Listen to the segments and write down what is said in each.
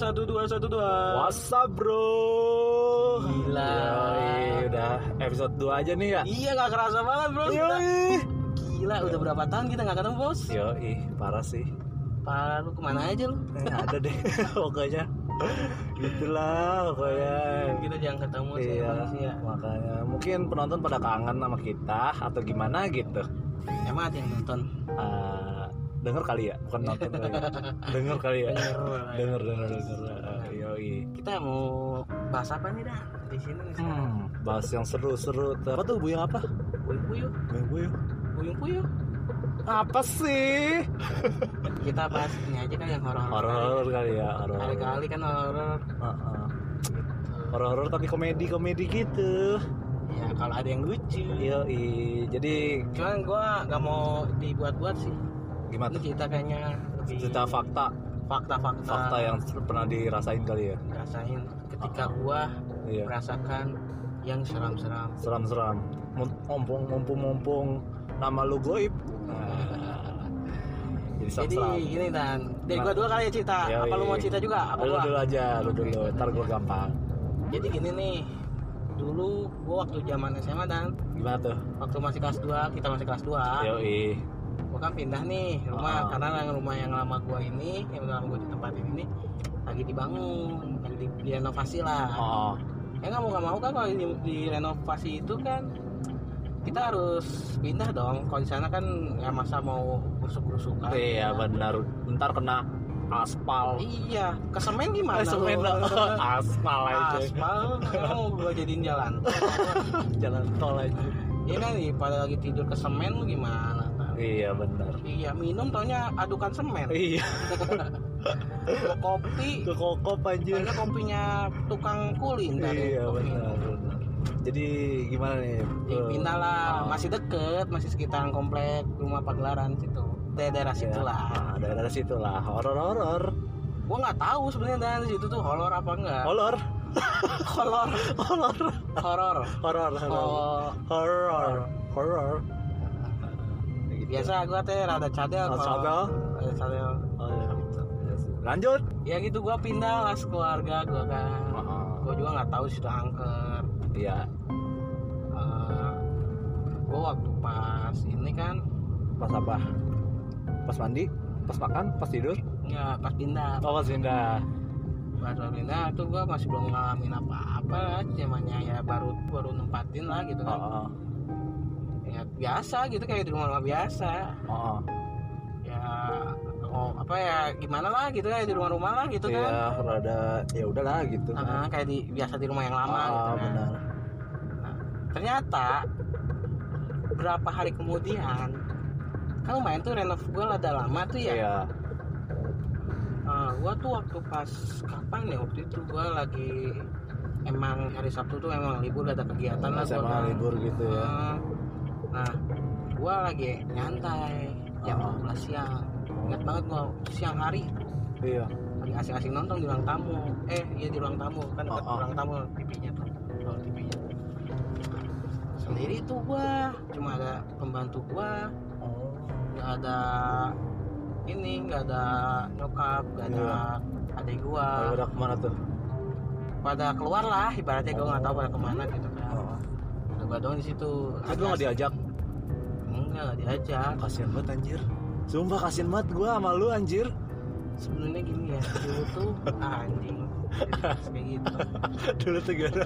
satu dua satu dua. What's up bro? Gila. Yoi, udah episode 2 aja nih ya. Iya nggak kerasa banget bro. Kita- Yoi. Gila udah berapa tahun kita nggak ketemu bos? Yoi, parah sih. Pak lu ke mana aja lu? Eh, ada deh pokoknya. Itulah pokoknya. Kita jangan ketemu sih Iya, ya. makanya mungkin penonton pada kangen sama kita atau gimana gitu. Emang ada yang nonton? Eh, denger kali ya, bukan nonton kali. ya. Denger kali ya. Denger. Denger denger. Eh, Yoi. Kita mau bahas apa nih dah di sini? Hmm, bahas yang seru-seru. Apa tuh buyung apa? Puyuh puyuh, Buyung buyung. puyuh puyuh. Apa sih? Kita bahas ini aja kan yang horor. Horor kali ya, horor. Kali-kali kan horor. Heeh. Horor tapi komedi-komedi gitu. Ya kalau ada yang lucu. Yoi. Jadi Cuman gua nggak mau dibuat-buat sih. Gimana? Ini cerita kayaknya lebih Cerita fakta, fakta-fakta fakta yang pernah dirasain kali ya. rasain ketika gua Iya. merasakan yang seram-seram. Seram-seram. Mumpung mumpung mumpung nama lu goib. Nah, jadi Jadi gini dan dari gua dulu kali ya cerita. Yoi. Apa lu mau cerita juga? Apa Lu gua? dulu aja, lu dulu. Ntar gua gampang. Jadi gini nih. Dulu gua waktu zaman SMA dan Gimana tuh? waktu masih kelas 2, kita masih kelas 2. Yoi. Kan pindah nih rumah Ah. karena yang rumah yang lama gua ini, yang lama gua ditempatin ini lagi dibangun, lagi di, direnovasi lah. Oh, ya nggak mau nggak mau kan kalau di, direnovasi itu kan kita harus pindah dong kalau di sana kan ya masa mau busuk-busukan iya benar. Ntar kena aspal. iya ke semen gimana semen aspal aja. aspal mau gua jadiin jalan Jalan tol aja. ini kan nih pada lagi tidur ke semen lu gimana Iya benar. iya minum taunya adukan semen Iya, kopi ke kokop aja. taunya kopinya tukang kulin tadi Iya benar. benar. Jadi gimana nih? Ya, pindah lah Ah. masih deket masih sekitaran komplek rumah pagelaran situ daerah Iya. situ lah Ah, daerah situ lah. Horor horor. gua nggak tahu sebenarnya dari situ tuh horor apa enggak Horor. horor Horor. horor Horor. Horor. oh Horor. Horor. Biasa gua teh rada cadel Oh, cadel? rada cadel Oh, iya. Lanjut. ya gitu gua pindah lah keluarga gua kan Ah, gua juga nggak tahu sudah angker Iya. Eh, gua waktu pas ini kan Pas apa? Pas mandi? Pas makan? Pas tidur? nggak pas pindah Oh pas pindah. pas pindah tuh gua masih belum ngalamin apa-apa zamannya ya baru baru nempatin lah gitu Oh, kan oh, ya biasa gitu kayak di rumah-rumah biasa oh, oh. ya oh apa ya gimana lah gitu kayak di rumah-rumah lah gitu kan Iya, rada ya udahlah gitu. Ah, kayak di biasa di rumah yang lama Ah, gitu kan benar. ternyata berapa hari kemudian kan lumayan tuh renov gue ada lama tuh ya Iya. Ah, gua tuh waktu pas kapan ya waktu itu gua lagi emang hari Sabtu tuh emang libur ada kegiatan lah gua SMA kan. libur gitu ya. Nah gua lagi nyantai jam Ah. 12 siang ingat banget gua siang hari Iya. lagi asing-asing nonton di ruang tamu eh iya di ruang tamu kan dekat Oh, oh. ruang tamu TV-nya tuh ruang TV-nya sendiri tuh gua cuma ada pembantu gua Oh. nggak ada ini nggak ada nyokap nggak ada Iya. adik gua udah ke mana tuh? pada keluar lah ibaratnya gua nggak tahu pada ke mana gitu kan Oh. ada gua doang di situ Terus lu gak diajak? Enggak nggak diajak Kasian banget anjir. Sumpah kasian banget gua sama lu anjir. sebenarnya gini ya dulu tuh ah, anjing kayak gitu Dulu tuh gimana?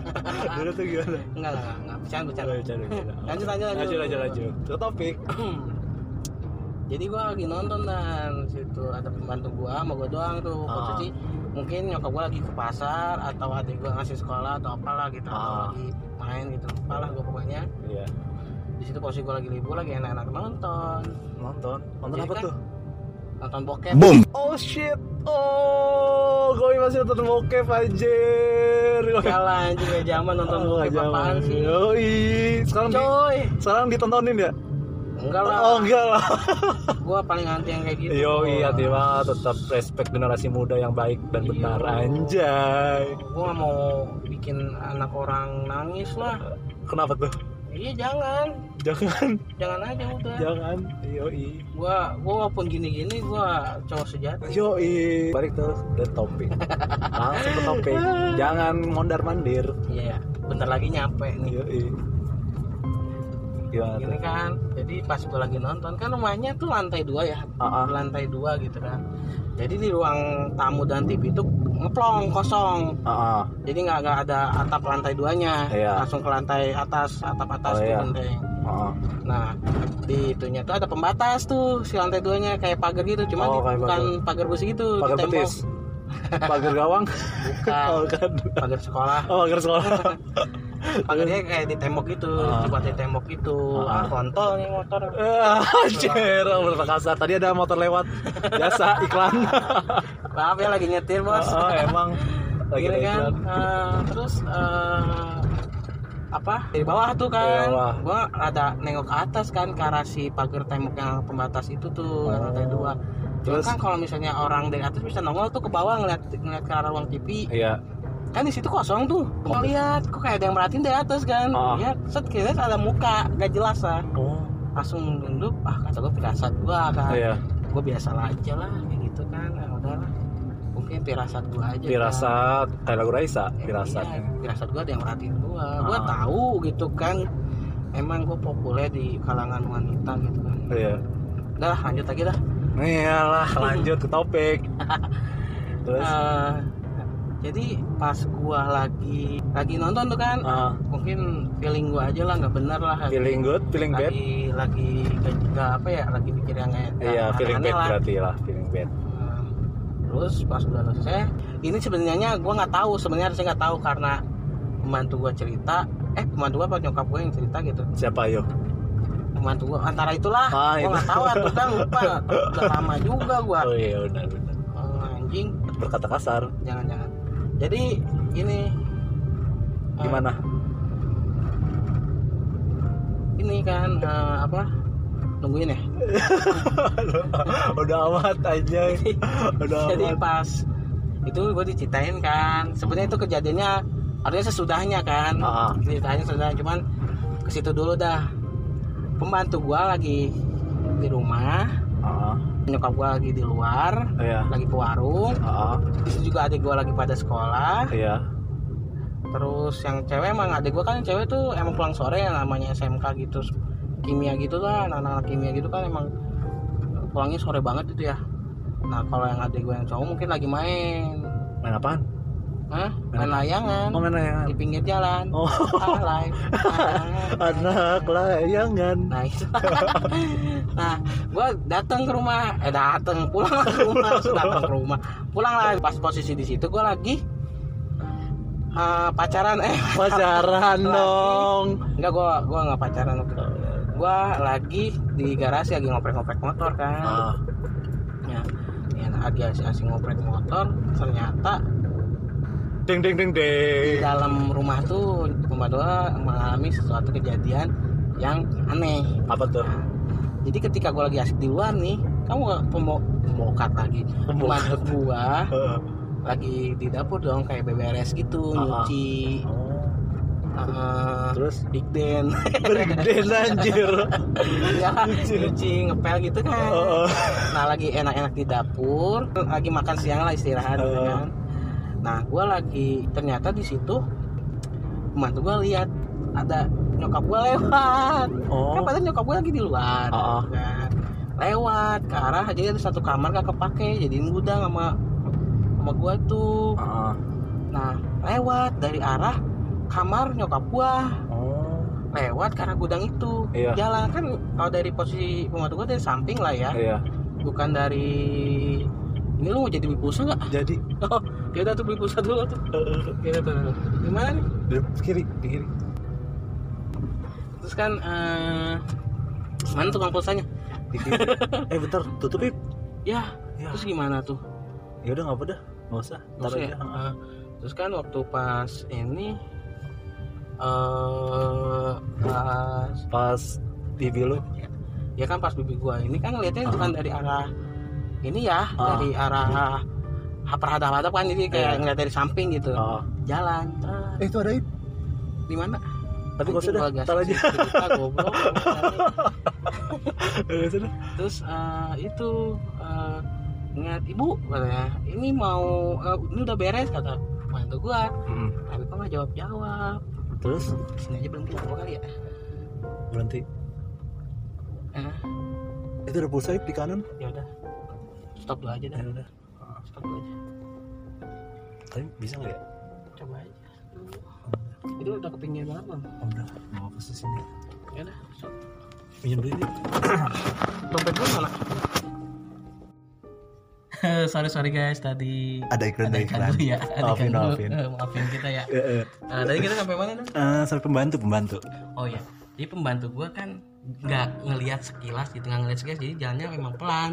Dulu tuh gimana? enggak lah enggak, bercanda bercanda Oh, bercanda, lanjut lanjut Lanjut lanjut lanjut. Ke topik. jadi gua lagi nonton dan situ ada pembantu gua sama gua doang tuh Ah. posisi mungkin nyokap gua lagi ke pasar atau adik gua ngasih sekolah atau apalah gitu atau Ah. lagi main gitu apalah gua pokoknya Iya. Di situ posisi gua lagi libur lagi enak-enak nonton Nonton. Nonton Jadi apa kan- tuh? nonton bokep Oh shit. Oh, gue masih nonton bokep anjir. kalah anjing ya zaman nonton Oh, bokep zaman. apaan sih Yoi. Sekarang di, coy sekarang ditontonin ya? enggak lah Oh enggak lah. gua paling anti yang kayak gitu Yoi, hati banget tetap respect generasi muda yang baik dan Iya. benar anjay. gua nggak mau bikin anak orang nangis lah Kenapa tuh? Iya jangan. Jangan. Jangan aja udah. Jangan. Yoi. Gua gua walaupun gini-gini gua cowok sejati. Yoi. Balik terus ke topik langsung ke topik jangan mondar mandir iya bentar lagi nyampe nih. Yoi. Gimana gini kan jadi pas gua lagi nonton kan rumahnya tuh lantai dua ya. Ah, ah. lantai dua gitu kan. Jadi di ruang tamu dan TV itu ngeplong kosong Ah, ah. jadi nggak nggak ada atap lantai duanya Iya. langsung ke lantai atas atap atas Oh, tuh iya. genteng. Ah, ah. nah di itunya tuh ada pembatas tuh si lantai duanya kayak pagar gitu cuma Oh, di- bukan pagar besi gitu pagar betis pagar gawang bukan oh kan pagar sekolah oh pagar sekolah pagarnya kayak di tembok gitu Ah. coba di tembok gitu ah Ah. kontol nih motor Ah, Anjir, bener kasar. Tadi ada motor lewat. Biasa iklan. maaf ya lagi nyetir bos Oh, emang lagi Gini kan eh, terus eh, apa dari bawah tuh kan bawah. gua ada nengok ke atas kan ke arah si pagar tembok yang pembatas itu tuh Oh. lantai dua Cuma Terus? kan kalau misalnya orang dari atas bisa nongol tuh ke bawah ngeliat ngeliat ke arah ruang TV Iya. Kan di situ kosong tuh gua lihat kok kayak ada yang merhatiin dari atas kan Ah. ya set kira ada muka gak jelas lah Oh. langsung nunduk ah kata gua firasat gua kan Iya. gua biasa aja lah kayak gitu kan ya udahlah mungkin firasat gua aja kan. Firasat kayak lagu Raisa, firasat. Iya, firasat gue ada yang merhatiin gue gue Ah. tahu gitu kan emang gue populer di kalangan wanita gitu kan Iya. udah lah, lanjut lagi dah Iyalah, lanjut ke topik. Terus Eh, jadi pas gue lagi lagi nonton tuh kan ah, mungkin feeling gue aja lah nggak bener lah lagi- feeling good, feeling bad. lagi lagi nggak- apa ya lagi mikir yang kayak Iya, feeling bad lah. berarti lah, feeling bad. Nah, terus pas udah selesai ini sebenarnya gue nggak tahu sebenarnya saya nggak tahu karena pembantu gue cerita eh pembantu gue apa nyokap gue yang cerita gitu Siapa yo? pembantu gue antara itulah Ah, itu. nggak tahu atuh kan lupa udah lama juga gue Oh iya, benar benar. anjing Berkata kasar. jangan jangan jadi ini eh, Gimana? ini kan eh, apa nungguin ya Udah amat aja. Udah jadi amat. pas itu gue diceritain kan sebenarnya itu kejadiannya harusnya sesudahnya kan Ah. ceritanya sudah cuman ke situ dulu dah pembantu gua lagi di rumah Ah, nyokap gua lagi di luar iya. lagi ke warung di situ juga adik gua lagi pada sekolah iya. terus yang cewek emang adik gua kan cewek tuh emang pulang sore yang namanya SMK gitu kimia gitu lah anak-anak kimia gitu kan emang pulangnya sore banget itu ya nah kalau yang adik gua yang cowok mungkin lagi main Main apaan? Hah? main layangan Oh, main layangan. di pinggir jalan. Oh, Ah, live. Ah. anak layangan. nah itu. Nah gue datang ke rumah. Eh datang. Pulang ke rumah. Datang ke rumah. Pulang lah pas posisi di situ gue lagi eh, pacaran. Eh Pacaran dong. enggak gue gua nggak pacaran gue lagi di garasi lagi ngoprek-ngoprek motor kan. Ah, ya, ya lagi asing-asing ngoprek motor. Ternyata ding ding ding di ding. dalam rumah tuh gua mengalami sesuatu kejadian yang aneh Apa tuh? jadi ketika gue lagi asik di luar nih kamu gak pembo pembokat lagi Pembokat. gua lagi di dapur dong kayak beberes gitu ah. nyuci Oh, eh, terus big den berden anjir. ya nyuci ngepel gitu kan Heeh. nah lagi enak-enak di dapur lagi makan siang lah istirahat gitu Ah. kan nah gue lagi ternyata di situ pembantu gue lihat ada nyokap gue lewat Oh. kan padahal nyokap gue lagi di luar Ah. kan. lewat ke arah jadi ada satu kamar gak kepake jadi gudang sama sama gue tuh Ah, nah lewat dari arah kamar nyokap gue Oh. lewat ke arah gudang itu Iya. jalan kan kalau dari posisi pembantu gue dari samping lah ya Iya. bukan dari ini lu mau jadi beli pulsa nggak? Jadi Oh, ya udah tuh beli pulsa dulu tuh. Udah tuh. Gimana nih? di kiri, di kiri. Terus kan eh mana tukang pulsanya? Di kiri. eh bentar, tutupin. Ya, Ya. terus gimana tuh? Ya udah nggak apa dah, nggak usah. Ntar ya, eh, terus kan waktu pas ini eh pas Pas bibi lu. ya kan pas bibi gua ini kan ngeliatnya bukan dari arah ini ya, Ah. dari arah hadap-hadap kan jadi kayak Iya. ngeliat dari samping gitu. Ah. Jalan. Eh itu ada itu Di mana? Tapi nggak usah dah, kalau aja. goblok dah. terus eh, itu eh, ngeliat ibu katanya ini mau eh, ini udah beres kata mantu gua Mm. tapi kok nggak jawab jawab Terus sini aja berhenti dua kali ya berhenti. eh, Itu ada pulsa di kanan. ya udah stop dulu aja dah Ya udah. Dulu aja Tapi bisa nggak ya? coba aja itu udah kepingin banget bang Oh, udah mau ke sini. ya udah stop Pinjam duit nih. dompet gue mana sorry sorry guys tadi Ada iklan ada iklan. dulu ya ada Maafin, dulu. maafin. Eh, maafin kita ya Eh, eh. Nah, tadi kita sampai mana nih Eh, sampai pembantu pembantu. Oh ya, jadi pembantu gua kan nggak ngelihat sekilas gitu, nggak ngelihat sekilas, jadi jalannya memang pelan,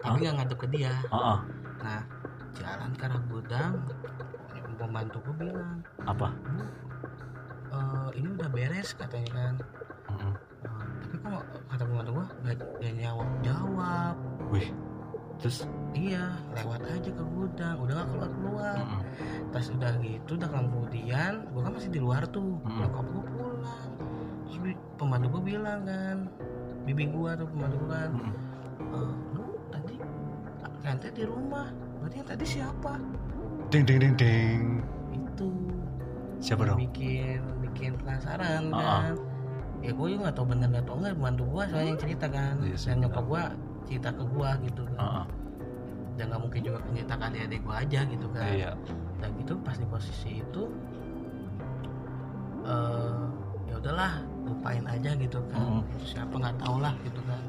tapi nggak ngadep ke dia. Oh, oh. Nah, jalan ke arah gudang, pembantu gua bilang, apa? "Eh, ini udah beres katanya kan. Mm-mm. Nah, tapi kok kata pembantu gua nggak nggak jawab jawab. Wih. Terus? Iya, lewat aja ke gudang, udah nggak keluar keluar. Mm-mm. Pas udah gitu, udah kemudian, gua kan masih di luar tuh, Mm-mm. nyokap gua pulang. Terus pembantu gua bilang kan, bibi gua tuh pembantu gua kan. "Eh, lu tadi nanti di rumah, berarti yang tadi siapa? Ding ding ding ding. Itu Siapa dong? bikin bikin penasaran Ah, kan. Ya gue juga gak tau bener gak tau enggak pembantu gua soalnya yang cerita kan. Iya, Dan nyokap gua cerita ke gua gitu kan. Heeh. Dan gak mungkin juga cerita ke adik-adik gua aja gitu kan. Iya. dan gitu pas di posisi itu eh ya udahlah lupain aja gitu kan Mm. siapa nggak tahu lah gitu kan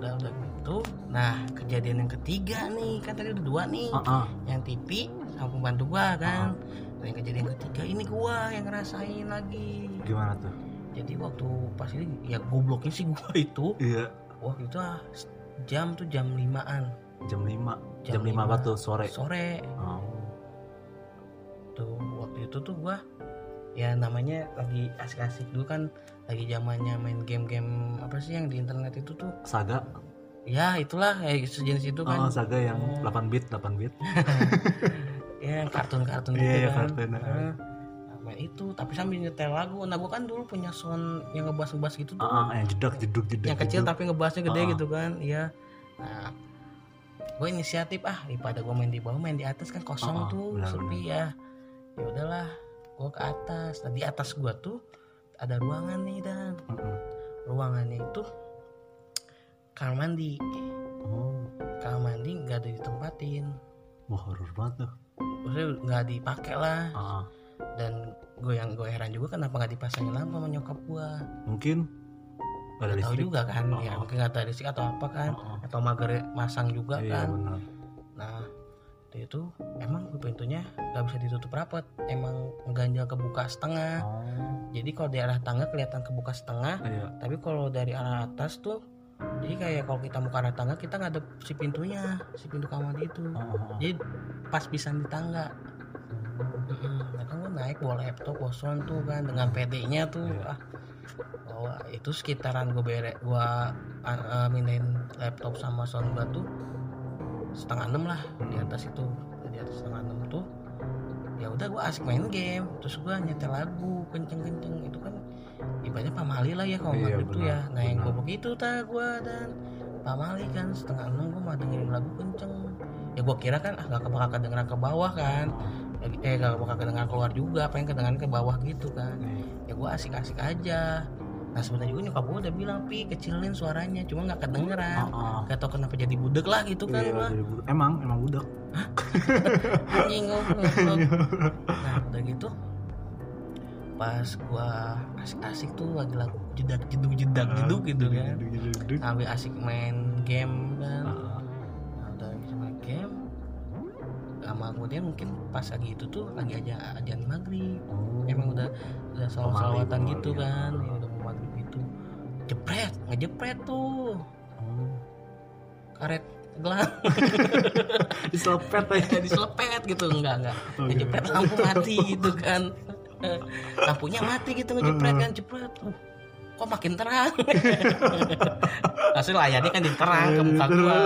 udah udah gitu nah kejadian yang ketiga nih kan tadi udah dua nih Heeh. yang TV sama pembantu gua kan dan yang kejadian ketiga ini gua yang ngerasain lagi Gimana tuh? jadi waktu pas ini ya gobloknya sih gua itu Iya. waktu itu ah, jam tuh jam limaan Jam 5. Jam Jam, 5 apa lima. tuh sore? sore Oh. tuh waktu itu tuh gua ya namanya lagi asik-asik dulu kan lagi zamannya main game-game apa sih yang di internet itu tuh Saga. ya itulah kayak sejenis itu Oh, kan Saga yang Oh. 8 bit, 8 bit. ya kartun-kartun Iya, gitu iya, kan kartun, Nah, nah, main itu tapi sambil nyetel lagu nah gua kan dulu punya sound yang ngebas-ngebas gitu tuh Ah, ah, yang jedak jeduk jeduk. yang kecil jeduk. tapi ngebasnya gede Ah. gitu kan iya nah gue inisiatif ah daripada gue main di bawah main di atas kan kosong Ah, ah, tuh benar, sepi ya ya udahlah gue ke atas nah di atas gue tuh ada ruangan nih dan ruangannya itu kamar mandi Oh. kamar mandi nggak ada ditempatin Wah, horor banget tuh. maksudnya nggak dipakai lah Ah, ah. dan gue yang gue heran juga kenapa nggak dipasangin lampu sama nyokap gue Mungkin ada tahu listrik. juga kan Oh, ya mungkin nggak tahu listrik atau apa kan oh. atau mager masang juga Iya, kan benar. Nah, itu emang pintunya nggak bisa ditutup rapat, emang ganjal kebuka setengah. Oh. Jadi kalau di arah tangga kelihatan kebuka setengah, Iya. tapi kalau dari arah atas tuh, jadi kayak kalau kita mau ke arah tangga kita ngadep si pintunya, si pintu kamar itu. Oh, oh, oh. Jadi pas pisan di tangga. Nah kan gue naik bawa laptop, sound tuh kan dengan PD-nya tuh, Iya. ah, bawa itu sekitaran gue bere, gue uh, mindahin laptop sama sound gue tuh setengah enam lah di atas itu. Di atas setengah enam tuh ya udah gue asik main game. Terus gue nyetel lagu kenceng kenceng itu kan ibaratnya pamali lah ya kalau Iya, maghrib tuh ya. benar, nah yang gue begitu tak gue dan pamali kan setengah enam gue mau dengerin lagu kenceng. Ya gue kira kan ah gak bakal kedengeran ke bawah kan. Eh gak bakal kedengeran keluar juga pengen kedengeran ke bawah gitu kan. Ya gue asik-asik aja nah sebenarnya juga nyokap gue udah bilang pi kecilin suaranya cuma nggak kedengeran Oh, oh. gak tau kenapa jadi budek lah gitu kan Iya, budak. Emang, emang budak. anjing nah udah gitu pas gua asik-asik tuh lagi lagu jedak jeduk jedak jeduk gitu kan sambil asik main game kan Ah, nah, udah main game lama kemudian mungkin pas lagi itu tuh lagi aja ajan maghrib Oh. emang udah udah salawat salawatan gitu pemali, kan ya. udah jepret ngejepret tuh. Oh. karet gelang. Diselepet aja. diselepet gitu. Enggak enggak. Oh, ngejepret lampu mati gitu kan. Lampunya mati gitu ngejepret kan jepret uh, kok makin terang langsung layarnya kan diterang ke muka gua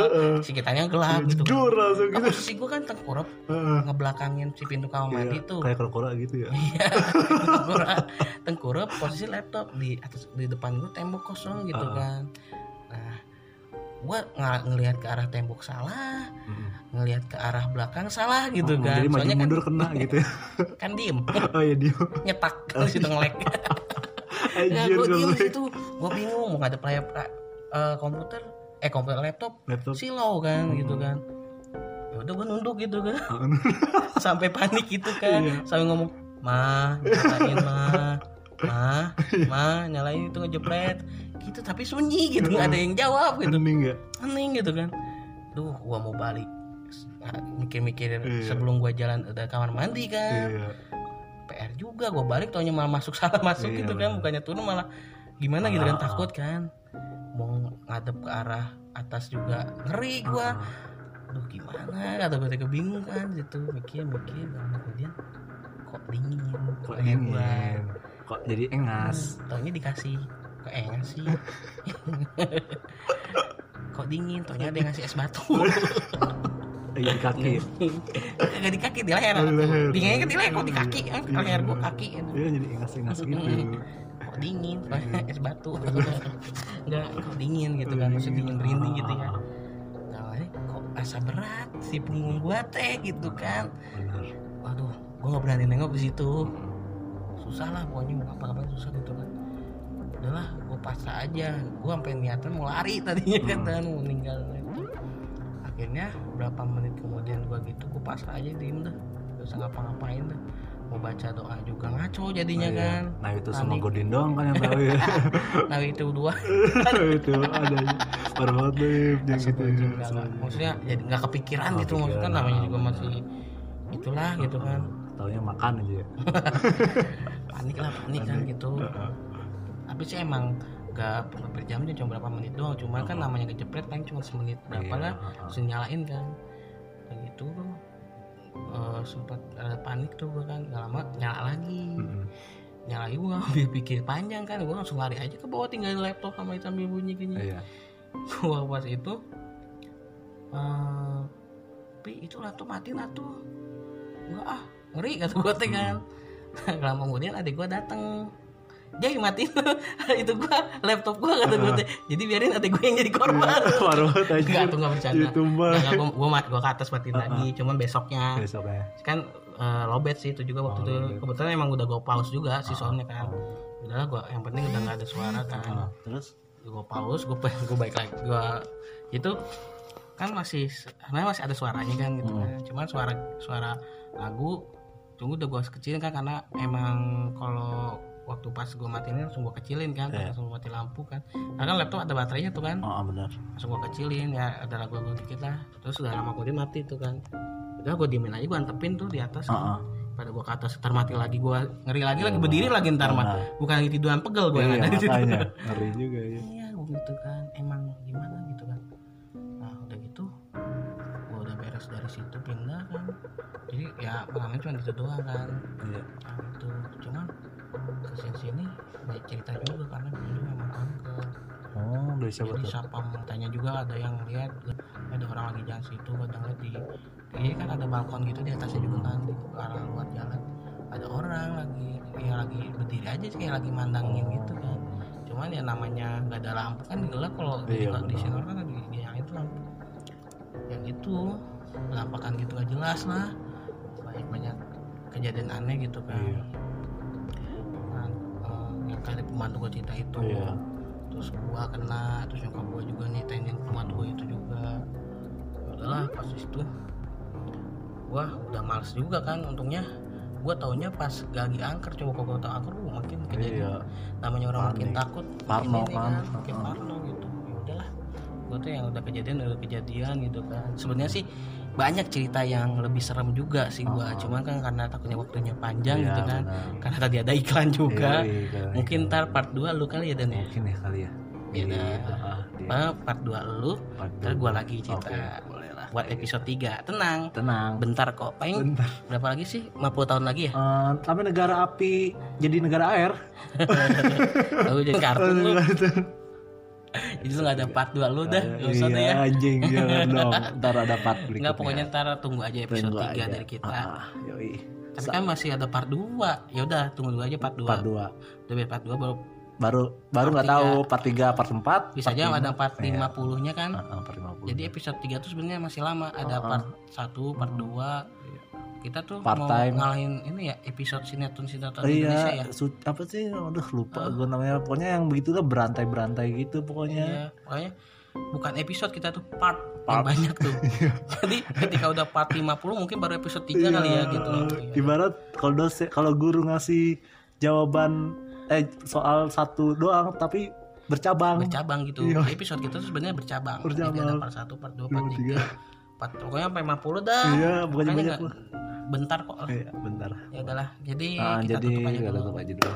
sekitarnya gelap gitu kan. Jujur langsung gitu. posisi gua kan tengkurap ngebelakangin si pintu kamar mandi Iya, tuh Kayak kura-kura gitu ya. Iya, tengkurap, posisi laptop di atas di depan gua tembok kosong gitu kan. Nah, gua ng ngelihat ke arah tembok salah, ngelihat ke arah belakang salah gitu Oh, kan. Jadi maju Soalnya kan, mundur kena gitu ya. kan diem, Oh iya dia. nyetak di situ ngelek. Ya Anjir gua diem di situ, gua bingung mau ngadep layar eh, komputer, eh komputer laptop, Laptop. silau kan gitu kan. Ya udah gua nunduk gitu kan. Ah, sampai panik gitu kan Iya. sampai ngomong ma nyalain ma ma ma nyalain itu ngejepret gitu tapi sunyi gitu nggak ada yang jawab gitu Hening ya. hening gitu kan duh gua mau balik Nah, mikir-mikir Iya. sebelum gua jalan ada kamar mandi kan Iya. PR juga gua balik taunya malah masuk salah masuk Iya, gitu kan benar. bukannya turun malah gimana gitu kan Ah. takut kan mau ngadep ke arah atas juga ngeri gua Ah. aduh gimana kata gue tega bingung kan gitu mikir mikir kemudian kok dingin Kok leher gua. dingin? Kok jadi engas? taunya dikasih ke engas sih kok dingin taunya ada yang ngasih es batu Iya di kaki. Gak di kaki di leher. Oh, di leher. dinginnya kan di leher kok di kaki? kan Iya. leher gua kaki. Kan. Iya jadi engas-engas gitu. kok dingin? Soalnya es batu. Nggak kok dingin gitu kan. Maksudnya dingin merinding gitu ya. Nah, ini kok asa berat si punggung gua teh gitu kan. Waduh gua nggak berani nengok di situ. Susah lah pokoknya mau apa apa susah gitu kan. Udahlah gua pasrah aja. Gua sampai niatan mau lari tadinya kan. Hmm. dan mau meninggal akhirnya berapa menit kemudian gua gitu gua pasrah aja diem dah gak usah ngapa-ngapain dah mau baca doa juga ngaco jadinya Iya. kan Nah itu sama Panik. Godin doang kan yang tahu ya. nah itu dua itu ada parah banget yang gitu. Astagfirullahaladzim, enggak lah. maksudnya jadi nggak kepikiran Nggak gitu maksudnya kepikiran, namanya juga masih itulah gitu kan Taunya makan aja ya. panik lah panik kan gitu tapi sih emang nggak pernah berjam cuma berapa menit doang. Cuma kan namanya kejepret paling cuma semenit berapa Iya, lah heeh. terus nyalain kan. Dan itu eh, sempat ada panik tuh gua kan nggak lama nyala lagi. Nyala lagi ngambil pikir panjang kan gua langsung lari aja ke bawah tinggalin laptop sama itu sambil bunyi gini. Iya. gua pas itu eh pi itu laptop mati lah tuh. Enggak ah ngeri kata gua teh kan lama kemudian adik gua datang jadi matiin itu gua laptop gua kata gua teh jadi biarin adik gua yang jadi korban. Parah banget aja. enggak tuh enggak bercanda. Youtuber. Enggak, gua, gua, gua ke atas matiin lagi cuman besoknya. Besok ya. kan eh, lobet sih itu juga waktu Oh, itu. lobet. kebetulan emang udah gua pause juga si soundnya kan. Udahlah gua yang penting udah nggak ada suara kan. Terus? gue pause gue gue baik lagi gue itu kan masih sebenarnya masih ada suaranya kan gitu kan. Cuman suara suara lagu tunggu udah gue kecilin kan karena emang kalau waktu pas gue matiin langsung gue kecilin kan Iya. langsung mati lampu kan. Karena kan laptop ada baterainya tuh kan. Oh benar. langsung gue kecilin ya ada lagu lagu dikit lah. Terus udah lama kemudian mati tuh kan. Udah gue diemin aja gue antepin tuh di atas. Heeh. pada gue ke atas ntar mati lagi gue ngeri lagi lagi berdiri lagi ntar mah. bukan lagi tiduran pegel gue yang Iya, ada di situ. ngeri juga ya. iya gitu kan. Emang gimana gitu situ pindah kan. Jadi ya pengalaman cuma itu doang kan. Iya. nah itu cuman ke sini sini banyak cerita juga karena dulu memang angker Oh, dari siapa jadi siapa tanya juga ada yang lihat ada orang lagi jalan situ kadang lihat di ini kan ada balkon gitu di atasnya juga kan di arah luar jalan. Ada orang lagi ya lagi berdiri aja sih kayak lagi mandangin gitu kan. Cuman ya namanya nggak ada lampu kan gelap kalau di, Iya, di sini kan lagi dinyalain tuh lampu. Yang itu penampakan gitu gak jelas lah banyak banyak kejadian aneh gitu kan Iya. nah, eh, yang kali pembantu gue cerita itu Iya. terus gua kena terus nyokap gua juga nyetengin pembantu gua itu juga Ya udahlah pas di situ gua udah males juga kan untungnya gua taunya pas lagi angker coba kalau gua tau angker gua makin Iya. kejadian namanya orang makin Panik. takut makin Parno ini kan. makin Heeh. parno gitu ya udahlah gua tuh yang udah kejadian udah kejadian gitu kan sebenarnya sih banyak cerita yang lebih serem juga sih gua. Heeh. cuman kan karena takutnya waktunya panjang Iya, gitu kan. benar. karena tadi ada iklan juga. Iya, iya. mungkin ntar part 2 lu kali ya Dan ya? Mungkin ya kali ya. Iya, Apa, part 2 lu. Part ntar gua lagi cerita boleh lah. buat episode 3 tenang. Tenang. Bentar kok. Paling bentar. berapa lagi sih? 50 tahun lagi ya? Eh, tapi negara api jadi negara air. Lalu jadi kartun lu itu lu nggak ada part 2 lu dah nggak usah deh iya ya. anjing jangan dong. Ntar ada part berikutnya. Enggak pokoknya ntar tunggu aja episode Tunggu 3 aja. dari kita. Ah, yoi. Tapi kan masih ada part 2 ya udah tunggu dulu aja part 2 part 2 udah biar part 2 baru baru baru nggak tahu part 3 part 4 bisa aja ada part Iya. 50 nya kan. Ah, ah, part 50 jadi episode 3 tuh sebenarnya masih lama. Ada Oh, part 1 part 2 kita tuh Part mau time. ngalahin ini ya episode sinetron sinetron Indonesia iya ya su- apa sih aduh lupa gue namanya pokoknya yang begitu lah berantai berantai gitu pokoknya Iya, pokoknya bukan episode kita tuh part, yang Part. banyak tuh. Jadi ketika udah part 50 mungkin baru episode 3 kali ya gitu. Iya. ibarat kalau dosen kalau guru ngasih jawaban eh soal satu doang tapi bercabang Bercabang gitu. Iya. Episode kita tuh sebenarnya bercabang. Jadi Bercabang. ada part 1, part 2, part Dua, 3, part pokoknya sampai 50 dah. iya banyak lah bentar kok. iya bentar Ya udahlah. Jadi Ah, kita jadi tutup aja dulu. tutup aja dulu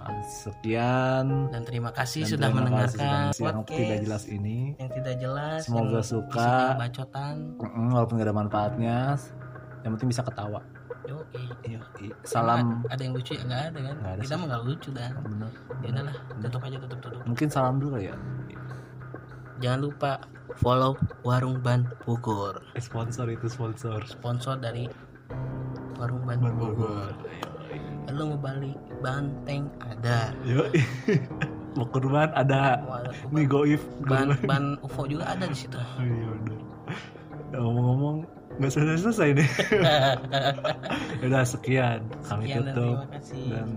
Ah, sekian Dan terima kasih Dan sudah terima kasih mendengarkan sudah yang tidak jelas ini yang tidak jelas. Semoga yang suka. bacotan. Walaupun gak ada manfaatnya yang penting bisa ketawa Yoi. iya salam Ada yang lucu ya nggak ada kan? Nggak ada kita mah nggak lucu dah. bener Ya udahlah, tutup aja tutup tutup. mungkin salam dulu ya Jangan lupa follow Warung Ban Bogor. Eh, sponsor itu sponsor Sponsor dari Warung Ban Bogor. Lu mau balik banteng ada. Yo, mau kurban ada nih goif ban ban UFO juga ada di situ. Oh, iya bener. Ya, ngomong-ngomong nggak selesai selesai nih udah sekian kami Sekian dan tutup kasih. dan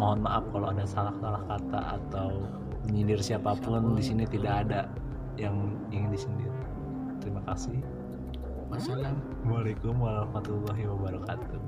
mohon maaf kalau ada salah-salah kata atau menyindir siapa pun di sini tidak ada yang ingin disindir terima kasih Wassalam. Waalaikumsalam warahmatullahi wabarakatuh.